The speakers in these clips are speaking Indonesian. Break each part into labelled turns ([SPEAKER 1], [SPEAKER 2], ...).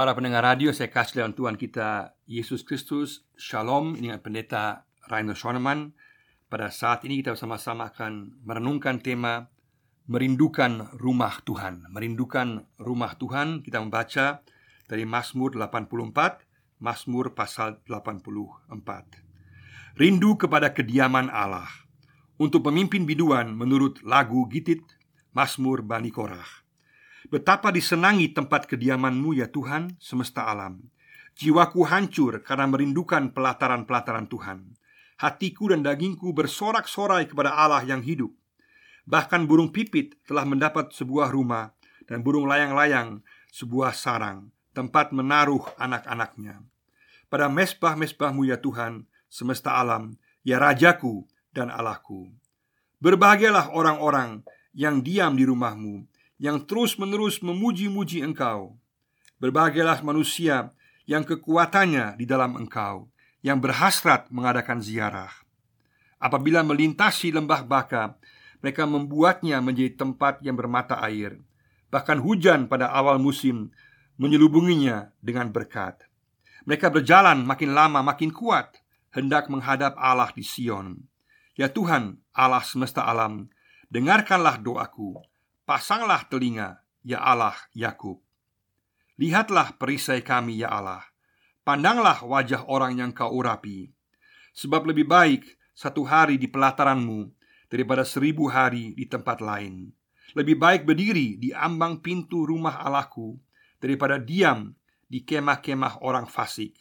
[SPEAKER 1] Para pendengar radio, saya kasih dalam Tuhan kita Yesus Kristus. Shalom, ini pendeta Rainer Schoenemann. Pada saat ini kita bersama-sama akan merenungkan tema Merindukan Rumah Tuhan. Merindukan Rumah Tuhan, kita membaca dari Mazmur 84, Mazmur pasal 84. Rindu kepada kediaman Allah. Untuk pemimpin biduan menurut lagu Gitit, Mazmur Bani Korah. Betapa disenangi tempat kediamanmu ya Tuhan semesta alam. Jiwaku hancur karena merindukan pelataran-pelataran Tuhan. Hatiku dan dagingku bersorak-sorai kepada Allah yang hidup. Bahkan burung pipit telah mendapat sebuah rumah Dan burung layang-layang sebuah sarang Tempat menaruh anak-anaknya. Pada mesbah-mesbahmu ya Tuhan semesta alam Ya Rajaku dan Allahku. Berbahagialah orang-orang yang diam di rumahmu yang terus-menerus memuji-muji engkau. Berbahagialah manusia yang kekuatannya di dalam engkau, yang berhasrat mengadakan ziarah. Apabila melintasi lembah baka, mereka membuatnya menjadi tempat yang bermata air. Bahkan hujan pada awal musim menyelubunginya dengan berkat. Mereka berjalan makin lama makin kuat, hendak menghadap Allah di Sion. Ya Tuhan, Allah semesta alam, dengarkanlah doaku Pasanglah telinga, ya Allah Yakub. Lihatlah perisai kami, ya Allah. Pandanglah wajah orang yang kau urapi. Sebab lebih baik satu hari di pelataranmu daripada seribu hari di tempat lain. Lebih baik berdiri di ambang pintu rumah Allahku daripada diam di kemah-kemah orang fasik.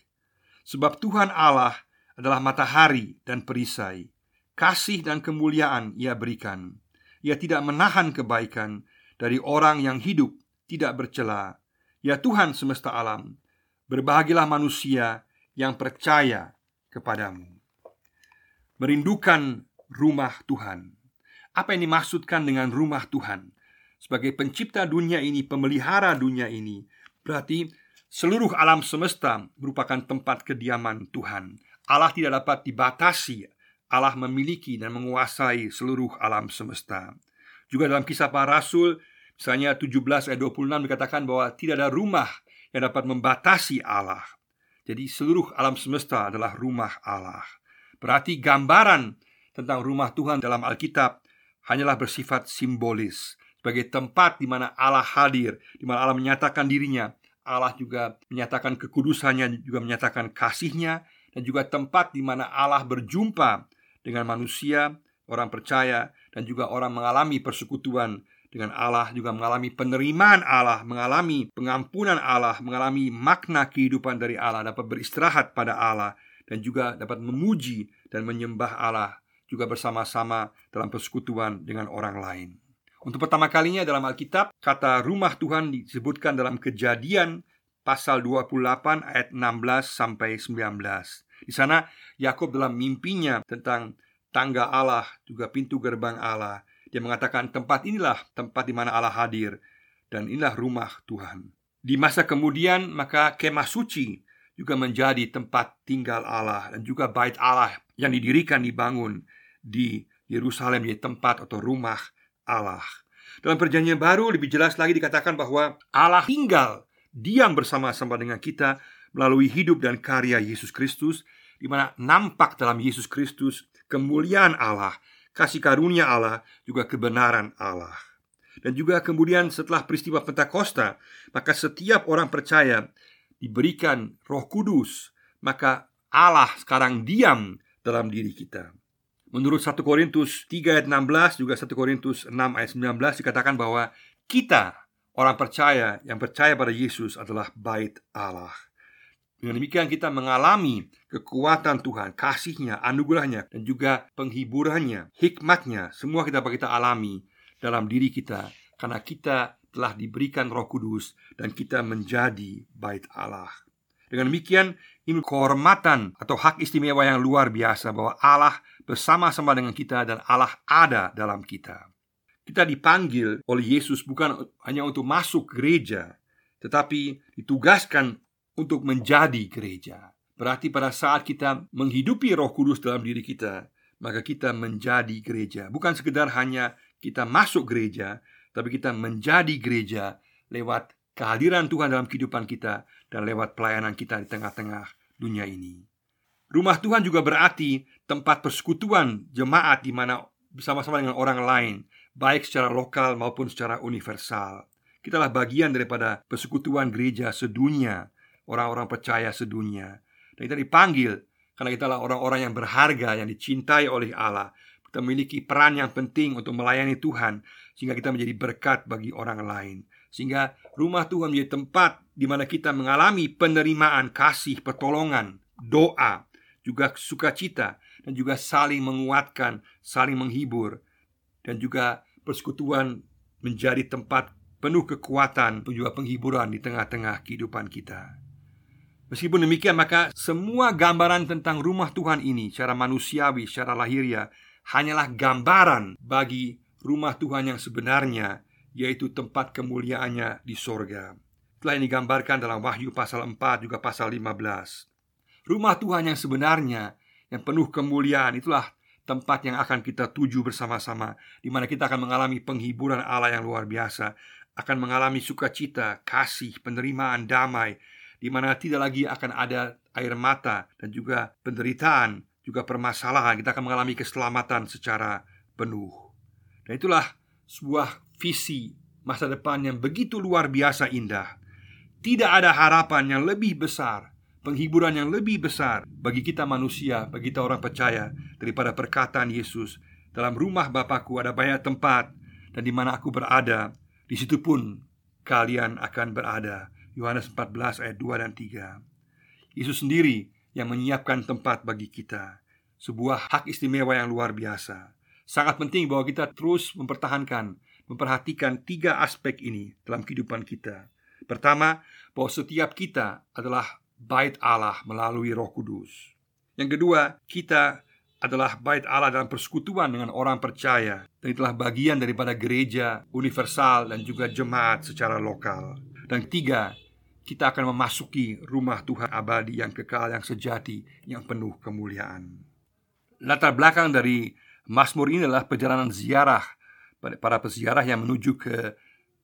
[SPEAKER 1] Sebab Tuhan Allah adalah matahari dan perisai. Kasih dan kemuliaan ia berikan ia tidak menahan kebaikan dari orang yang hidup tidak bercela. Ya Tuhan semesta alam, berbahagilah manusia yang percaya kepadamu. Merindukan rumah Tuhan. Apa yang dimaksudkan dengan rumah Tuhan? Sebagai pencipta dunia ini, pemelihara dunia ini, berarti seluruh alam semesta merupakan tempat kediaman Tuhan. Allah tidak dapat dibatasi Allah memiliki dan menguasai seluruh alam semesta. Juga dalam kisah para rasul, misalnya 17 ayat 26 dikatakan bahwa tidak ada rumah yang dapat membatasi Allah. Jadi seluruh alam semesta adalah rumah Allah. Berarti gambaran tentang rumah Tuhan dalam Alkitab hanyalah bersifat simbolis sebagai tempat di mana Allah hadir, di mana Allah menyatakan dirinya. Allah juga menyatakan kekudusannya, juga menyatakan kasihnya, dan juga tempat di mana Allah berjumpa dengan manusia, orang percaya, dan juga orang mengalami persekutuan dengan Allah, juga mengalami penerimaan Allah, mengalami pengampunan Allah, mengalami makna kehidupan dari Allah, dapat beristirahat pada Allah, dan juga dapat memuji dan menyembah Allah juga bersama-sama dalam persekutuan dengan orang lain. Untuk pertama kalinya dalam Alkitab, kata rumah Tuhan disebutkan dalam Kejadian pasal 28 ayat 16 sampai 19. Di sana Yakub dalam mimpinya tentang tangga Allah, juga pintu gerbang Allah. Dia mengatakan tempat inilah tempat di mana Allah hadir dan inilah rumah Tuhan. Di masa kemudian maka kemah suci juga menjadi tempat tinggal Allah dan juga bait Allah yang didirikan dibangun di Yerusalem menjadi tempat atau rumah Allah. Dalam perjanjian baru lebih jelas lagi dikatakan bahwa Allah tinggal diam bersama-sama dengan kita melalui hidup dan karya Yesus Kristus di mana nampak dalam Yesus Kristus kemuliaan Allah, kasih karunia Allah, juga kebenaran Allah. Dan juga kemudian setelah peristiwa Pentakosta, maka setiap orang percaya diberikan Roh Kudus, maka Allah sekarang diam dalam diri kita. Menurut 1 Korintus 3 ayat 16 juga 1 Korintus 6 ayat 19 dikatakan bahwa kita orang percaya yang percaya pada Yesus adalah bait Allah. Dengan demikian kita mengalami kekuatan Tuhan, kasihnya, anugerahnya, dan juga penghiburannya, hikmatnya, semua kita kita alami dalam diri kita karena kita telah diberikan Roh Kudus dan kita menjadi bait Allah. Dengan demikian, ini kehormatan atau hak istimewa yang luar biasa bahwa Allah bersama-sama dengan kita dan Allah ada dalam kita. Kita dipanggil oleh Yesus bukan hanya untuk masuk gereja, tetapi ditugaskan untuk menjadi gereja. Berarti pada saat kita menghidupi Roh Kudus dalam diri kita, maka kita menjadi gereja. Bukan sekedar hanya kita masuk gereja, tapi kita menjadi gereja lewat kehadiran Tuhan dalam kehidupan kita dan lewat pelayanan kita di tengah-tengah dunia ini. Rumah Tuhan juga berarti tempat persekutuan jemaat di mana bersama-sama dengan orang lain, baik secara lokal maupun secara universal. Kitalah bagian daripada persekutuan gereja sedunia, orang-orang percaya sedunia. Dan kita dipanggil karena kita adalah orang-orang yang berharga, yang dicintai oleh Allah. Kita memiliki peran yang penting untuk melayani Tuhan sehingga kita menjadi berkat bagi orang lain. Sehingga rumah Tuhan menjadi tempat di mana kita mengalami penerimaan kasih, pertolongan, doa, juga sukacita dan juga saling menguatkan, saling menghibur dan juga persekutuan menjadi tempat penuh kekuatan juga penghiburan di tengah-tengah kehidupan kita. Meskipun demikian, maka semua gambaran tentang rumah Tuhan ini secara manusiawi, secara lahiriah hanyalah gambaran bagi rumah Tuhan yang sebenarnya, yaitu tempat kemuliaannya di sorga. Telah ini digambarkan dalam Wahyu pasal 4 juga pasal 15. Rumah Tuhan yang sebenarnya yang penuh kemuliaan itulah tempat yang akan kita tuju bersama-sama di mana kita akan mengalami penghiburan Allah yang luar biasa, akan mengalami sukacita, kasih, penerimaan, damai di mana tidak lagi akan ada air mata dan juga penderitaan, juga permasalahan. Kita akan mengalami keselamatan secara penuh. Dan itulah sebuah visi masa depan yang begitu luar biasa indah. Tidak ada harapan yang lebih besar penghiburan yang lebih besar bagi kita manusia, bagi kita orang percaya daripada perkataan Yesus. Dalam rumah Bapakku ada banyak tempat dan di mana aku berada, di situ pun kalian akan berada. Yohanes 14 ayat 2 dan 3. Yesus sendiri yang menyiapkan tempat bagi kita. Sebuah hak istimewa yang luar biasa. Sangat penting bahwa kita terus mempertahankan, memperhatikan tiga aspek ini dalam kehidupan kita. Pertama, bahwa setiap kita adalah bait Allah melalui Roh Kudus. Yang kedua, kita adalah bait Allah dalam persekutuan dengan orang percaya dan itulah bagian daripada gereja universal dan juga jemaat secara lokal. Dan ketiga, kita akan memasuki rumah Tuhan abadi yang kekal yang sejati yang penuh kemuliaan. Latar belakang dari Mazmur ini adalah perjalanan ziarah para peziarah yang menuju ke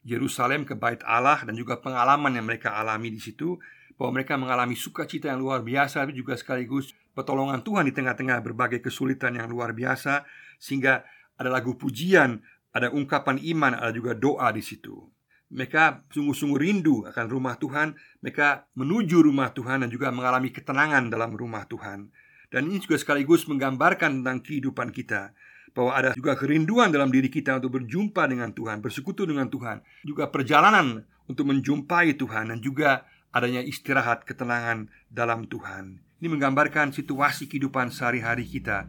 [SPEAKER 1] Yerusalem ke bait Allah dan juga pengalaman yang mereka alami di situ bahwa mereka mengalami sukacita yang luar biasa tapi juga sekaligus pertolongan Tuhan di tengah-tengah berbagai kesulitan yang luar biasa sehingga ada lagu pujian, ada ungkapan iman, ada juga doa di situ. Mereka sungguh-sungguh rindu akan rumah Tuhan, mereka menuju rumah Tuhan dan juga mengalami ketenangan dalam rumah Tuhan. Dan ini juga sekaligus menggambarkan tentang kehidupan kita bahwa ada juga kerinduan dalam diri kita untuk berjumpa dengan Tuhan, bersekutu dengan Tuhan, juga perjalanan untuk menjumpai Tuhan dan juga adanya istirahat ketenangan dalam Tuhan. Ini menggambarkan situasi kehidupan sehari-hari kita,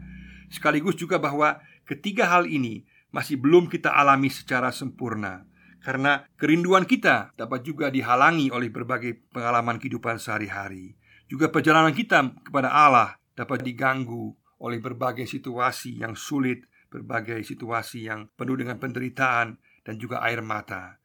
[SPEAKER 1] sekaligus juga bahwa ketiga hal ini masih belum kita alami secara sempurna. Karena kerinduan kita dapat juga dihalangi oleh berbagai pengalaman kehidupan sehari-hari. Juga perjalanan kita kepada Allah dapat diganggu oleh berbagai situasi yang sulit, berbagai situasi yang penuh dengan penderitaan dan juga air mata.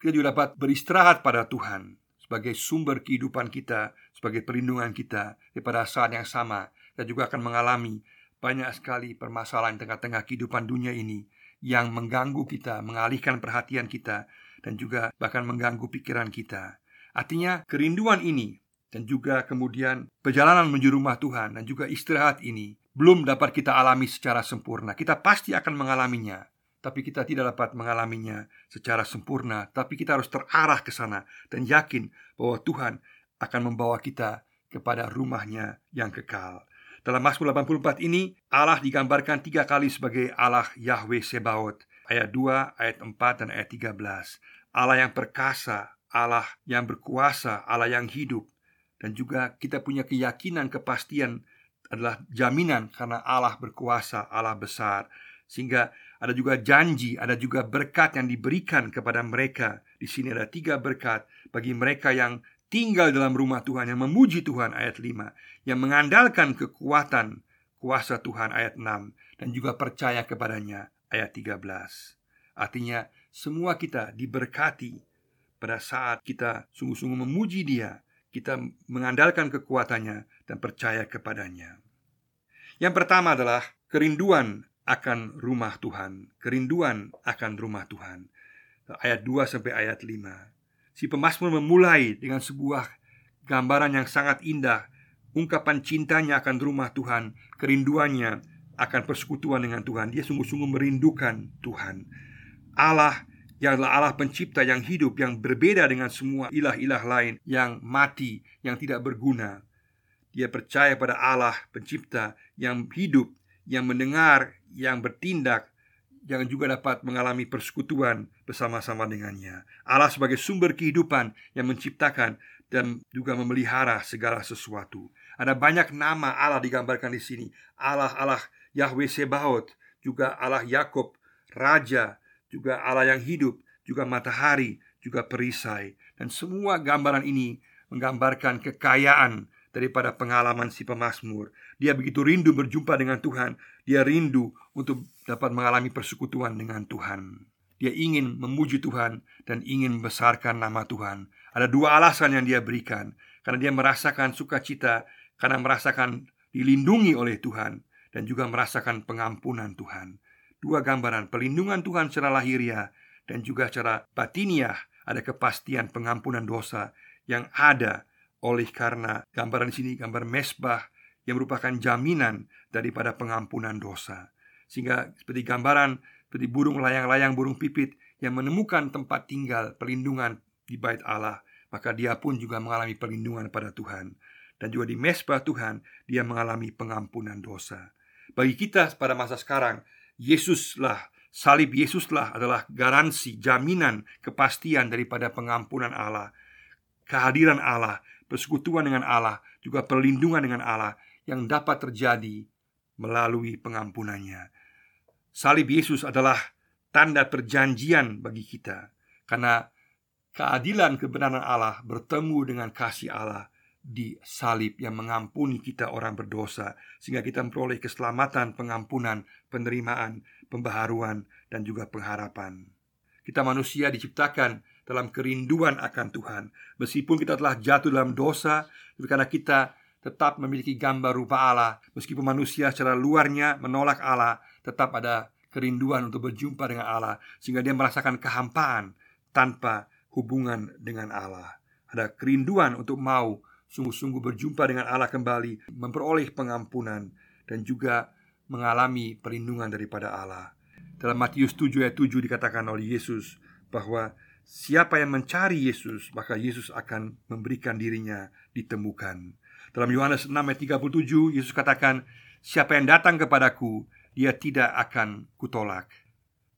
[SPEAKER 1] Kita juga dapat beristirahat pada Tuhan sebagai sumber kehidupan kita, sebagai perlindungan kita. Di pada saat yang sama, kita juga akan mengalami banyak sekali permasalahan tengah-tengah kehidupan dunia ini yang mengganggu kita, mengalihkan perhatian kita, dan juga bahkan mengganggu pikiran kita. Artinya, kerinduan ini dan juga kemudian perjalanan menuju rumah Tuhan dan juga istirahat ini belum dapat kita alami secara sempurna. Kita pasti akan mengalaminya tapi kita tidak dapat mengalaminya secara sempurna. Tapi kita harus terarah ke sana dan yakin bahwa Tuhan akan membawa kita kepada rumahnya yang kekal. Dalam Mazmur 84 ini, Allah digambarkan tiga kali sebagai Allah Yahweh Sebaot. Ayat 2, ayat 4, dan ayat 13. Allah yang perkasa, Allah yang berkuasa, Allah yang hidup. Dan juga kita punya keyakinan, kepastian adalah jaminan karena Allah berkuasa, Allah besar. Sehingga ada juga janji, ada juga berkat yang diberikan kepada mereka. Di sini ada tiga berkat bagi mereka yang tinggal dalam rumah Tuhan yang memuji Tuhan ayat 5, yang mengandalkan kekuatan kuasa Tuhan ayat 6 dan juga percaya kepadanya ayat 13. Artinya semua kita diberkati pada saat kita sungguh-sungguh memuji Dia, kita mengandalkan kekuatannya dan percaya kepadanya. Yang pertama adalah kerinduan akan rumah Tuhan, kerinduan akan rumah Tuhan. Ayat 2 sampai ayat 5. Si pemazmur memulai dengan sebuah gambaran yang sangat indah. Ungkapan cintanya akan rumah Tuhan Kerinduannya akan persekutuan dengan Tuhan. Dia sungguh-sungguh merindukan Tuhan. Allah yang adalah Allah pencipta yang hidup Yang berbeda dengan semua ilah-ilah lain Yang mati, yang tidak berguna. Dia percaya pada Allah pencipta Yang hidup, yang mendengar, yang bertindak yang juga dapat mengalami persekutuan bersama-sama dengannya. Allah sebagai sumber kehidupan yang menciptakan dan juga memelihara segala sesuatu. Ada banyak nama Allah digambarkan di sini. Allah Allah Yahweh Sebaot, juga Allah Yakob, Raja, juga Allah yang hidup, juga matahari, juga perisai. Dan semua gambaran ini menggambarkan kekayaan daripada pengalaman si pemazmur. Dia begitu rindu berjumpa dengan Tuhan. Dia rindu untuk dapat mengalami persekutuan dengan Tuhan. Dia ingin memuji Tuhan dan ingin membesarkan nama Tuhan. Ada dua alasan yang dia berikan. Karena dia merasakan sukacita, karena merasakan dilindungi oleh Tuhan dan juga merasakan pengampunan Tuhan. Dua gambaran pelindungan Tuhan secara lahiriah dan juga secara batiniah ada kepastian pengampunan dosa yang ada oleh karena gambaran di sini gambar mesbah yang merupakan jaminan daripada pengampunan dosa. Sehingga seperti gambaran seperti burung layang-layang burung pipit yang menemukan tempat tinggal pelindungan di bait Allah, maka dia pun juga mengalami perlindungan pada Tuhan. Dan juga di mesbah Tuhan, dia mengalami pengampunan dosa. Bagi kita pada masa sekarang, Yesuslah, salib Yesuslah adalah garansi, jaminan, kepastian daripada pengampunan Allah. Kehadiran Allah, persekutuan dengan Allah, juga perlindungan dengan Allah yang dapat terjadi melalui pengampunannya. Salib Yesus adalah tanda perjanjian bagi kita karena keadilan kebenaran Allah bertemu dengan kasih Allah di salib yang mengampuni kita orang berdosa sehingga kita memperoleh keselamatan, pengampunan, penerimaan, pembaharuan dan juga pengharapan. Kita manusia diciptakan dalam kerinduan akan Tuhan meskipun kita telah jatuh dalam dosa tapi karena kita tetap memiliki gambar rupa Allah meskipun manusia secara luarnya menolak Allah tetap ada kerinduan untuk berjumpa dengan Allah sehingga dia merasakan kehampaan tanpa hubungan dengan Allah. Ada kerinduan untuk mau sungguh-sungguh berjumpa dengan Allah kembali, memperoleh pengampunan dan juga mengalami perlindungan daripada Allah. Dalam Matius 7 ayat 7 dikatakan oleh Yesus bahwa siapa yang mencari Yesus, maka Yesus akan memberikan dirinya ditemukan. Dalam Yohanes 6 ayat 37 Yesus katakan, "Siapa yang datang kepadaku, dia tidak akan kutolak.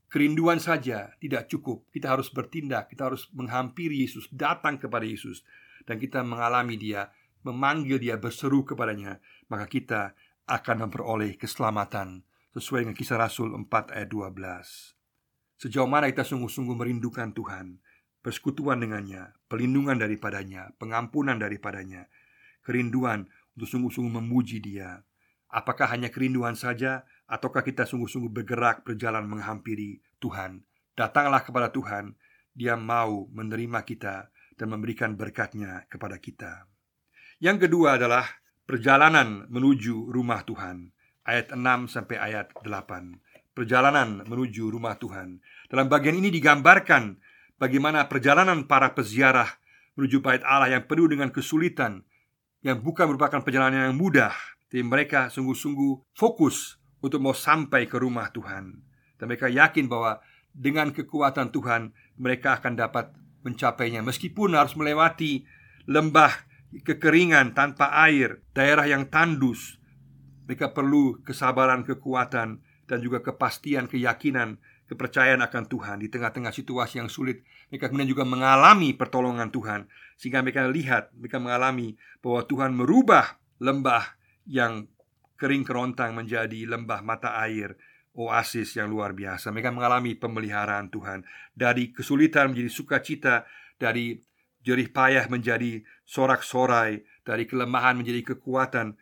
[SPEAKER 1] Kerinduan saja tidak cukup. Kita harus bertindak, kita harus menghampiri Yesus, datang kepada Yesus dan kita mengalami Dia, memanggil Dia, berseru kepadanya, maka kita akan memperoleh keselamatan sesuai dengan kisah Rasul 4 ayat 12. Sejauh mana kita sungguh-sungguh merindukan Tuhan, persekutuan dengannya, pelindungan daripadanya, pengampunan daripadanya, kerinduan untuk sungguh-sungguh memuji Dia. Apakah hanya kerinduan saja Ataukah kita sungguh-sungguh bergerak berjalan menghampiri Tuhan? Datanglah kepada Tuhan. Dia mau menerima kita dan memberikan berkatnya kepada kita. Yang kedua adalah perjalanan menuju rumah Tuhan. Ayat 6 sampai ayat 8 Perjalanan menuju rumah Tuhan. Dalam bagian ini digambarkan Bagaimana perjalanan para peziarah Menuju bait Allah yang penuh dengan kesulitan Yang bukan merupakan perjalanan yang mudah Tapi mereka sungguh-sungguh fokus untuk mau sampai ke rumah Tuhan. Dan mereka yakin bahwa dengan kekuatan Tuhan mereka akan dapat mencapainya meskipun harus melewati lembah kekeringan tanpa air, daerah yang tandus. Mereka perlu kesabaran, kekuatan dan juga kepastian, keyakinan, kepercayaan akan Tuhan di tengah-tengah situasi yang sulit. Mereka kemudian juga mengalami pertolongan Tuhan sehingga mereka lihat, mereka mengalami bahwa Tuhan merubah lembah yang kering kerontang menjadi lembah mata air oasis yang luar biasa. Mereka mengalami pemeliharaan Tuhan dari kesulitan menjadi sukacita, dari jerih payah menjadi sorak-sorai, dari kelemahan menjadi kekuatan.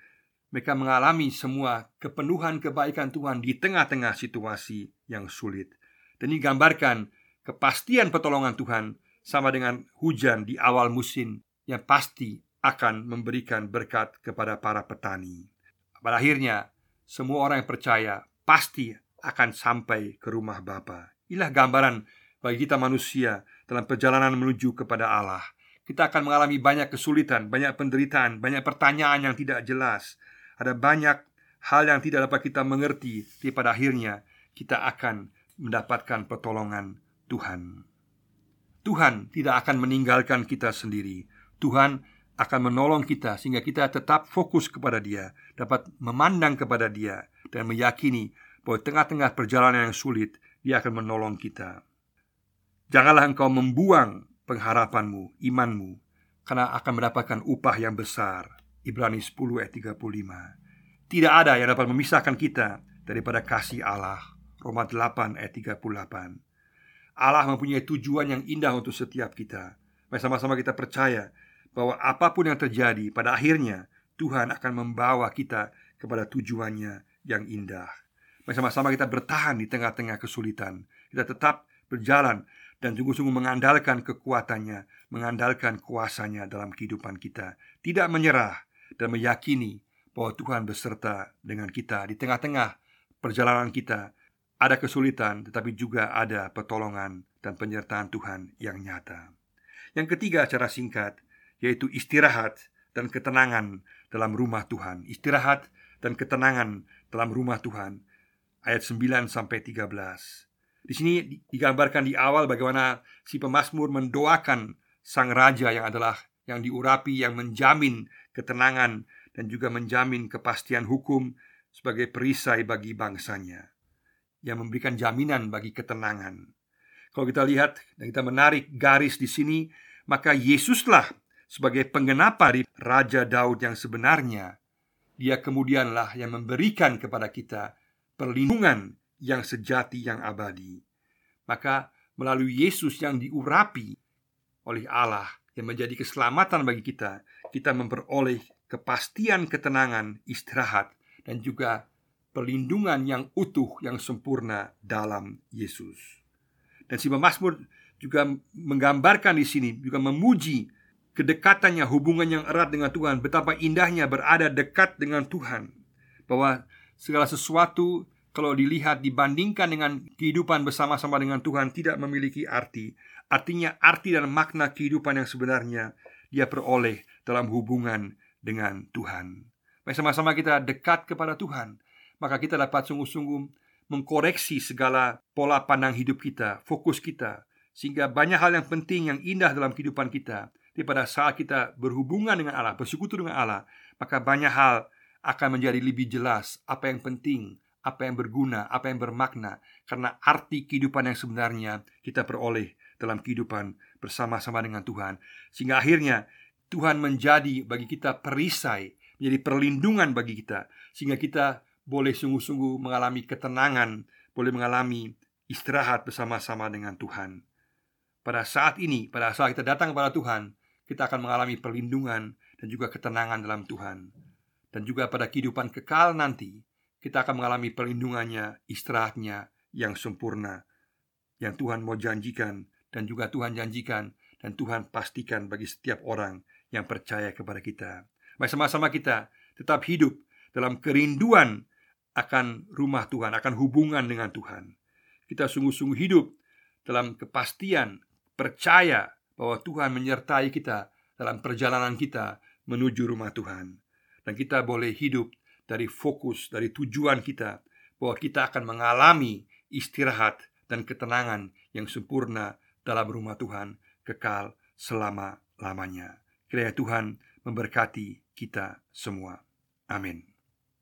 [SPEAKER 1] Mereka mengalami semua kepenuhan kebaikan Tuhan di tengah-tengah situasi yang sulit. Dan ini gambarkan kepastian pertolongan Tuhan sama dengan hujan di awal musim yang pasti akan memberikan berkat kepada para petani. Pada akhirnya, semua orang yang percaya pasti akan sampai ke rumah Bapa. Inilah gambaran bagi kita manusia dalam perjalanan menuju kepada Allah. Kita akan mengalami banyak kesulitan, banyak penderitaan, banyak pertanyaan yang tidak jelas. Ada banyak hal yang tidak dapat kita mengerti, tapi pada akhirnya kita akan mendapatkan pertolongan Tuhan. Tuhan tidak akan meninggalkan kita sendiri. Tuhan akan menolong kita sehingga kita tetap fokus kepada Dia, dapat memandang kepada Dia dan meyakini bahwa tengah-tengah perjalanan yang sulit Dia akan menolong kita. Janganlah engkau membuang pengharapanmu, imanmu, karena akan mendapatkan upah yang besar. Ibrani 10 ayat 35. Tidak ada yang dapat memisahkan kita daripada kasih Allah. Roma 8 ayat 38. Allah mempunyai tujuan yang indah untuk setiap kita. Mari sama-sama kita percaya bahwa apa pun yang terjadi pada akhirnya Tuhan akan membawa kita kepada tujuannya yang indah. Mari sama-sama kita bertahan di tengah-tengah kesulitan. Kita tetap berjalan dan sungguh-sungguh mengandalkan kekuatannya, mengandalkan kuasanya dalam kehidupan kita. Tidak menyerah dan meyakini bahwa Tuhan beserta dengan kita di tengah-tengah perjalanan kita. Ada kesulitan, tetapi juga ada pertolongan dan penyertaan Tuhan yang nyata. Yang ketiga, cara singkat, yaitu istirahat dan ketenangan dalam rumah Tuhan. Istirahat dan ketenangan dalam rumah Tuhan. Ayat 9 sampai 13. Di sini digambarkan di awal bagaimana si pemazmur mendoakan sang raja yang adalah yang diurapi yang menjamin ketenangan dan juga menjamin kepastian hukum sebagai perisai bagi bangsanya yang memberikan jaminan bagi ketenangan. Kalau kita lihat dan kita menarik garis di sini, maka Yesuslah sebagai penggenapan dari Raja Daud yang sebenarnya, dia kemudianlah yang memberikan kepada kita perlindungan yang sejati yang abadi. Maka melalui Yesus yang diurapi oleh Allah yang menjadi keselamatan bagi kita, kita memperoleh kepastian ketenangan, istirahat dan juga perlindungan yang utuh yang sempurna dalam Yesus. Dan si pemazmur juga menggambarkan di sini juga memuji kedekatannya, hubungan yang erat dengan Tuhan, betapa indahnya berada dekat dengan Tuhan, bahwa segala sesuatu kalau dilihat dibandingkan dengan kehidupan bersama-sama dengan Tuhan tidak memiliki arti. Artinya arti dan makna kehidupan yang sebenarnya dia peroleh dalam hubungan dengan Tuhan. Mari sama-sama kita dekat kepada Tuhan, maka kita dapat sungguh-sungguh mengkoreksi segala pola pandang hidup kita, fokus kita, sehingga banyak hal yang penting yang indah dalam kehidupan kita tapi pada saat kita berhubungan dengan Allah, bersekutu dengan Allah, maka banyak hal akan menjadi lebih jelas apa yang penting, apa yang berguna, apa yang bermakna karena arti kehidupan yang sebenarnya kita peroleh dalam kehidupan bersama-sama dengan Tuhan. Sehingga akhirnya Tuhan menjadi bagi kita perisai, menjadi perlindungan bagi kita sehingga kita boleh sungguh-sungguh mengalami ketenangan, boleh mengalami istirahat bersama-sama dengan Tuhan. Pada saat ini, pada saat kita datang kepada Tuhan, kita akan mengalami perlindungan dan juga ketenangan dalam Tuhan. Dan juga pada kehidupan kekal nanti, kita akan mengalami perlindungannya, istirahatnya yang sempurna. Yang Tuhan mau janjikan dan juga Tuhan janjikan dan Tuhan pastikan bagi setiap orang yang percaya kepada kita. Mari sama-sama kita tetap hidup dalam kerinduan akan rumah Tuhan, akan hubungan dengan Tuhan. Kita sungguh-sungguh hidup dalam kepastian, percaya bahwa Tuhan menyertai kita dalam perjalanan kita menuju rumah Tuhan, dan kita boleh hidup dari fokus, dari tujuan kita, bahwa kita akan mengalami istirahat dan ketenangan yang sempurna dalam rumah Tuhan kekal selama-lamanya. Kiranya Tuhan memberkati kita semua. Amin.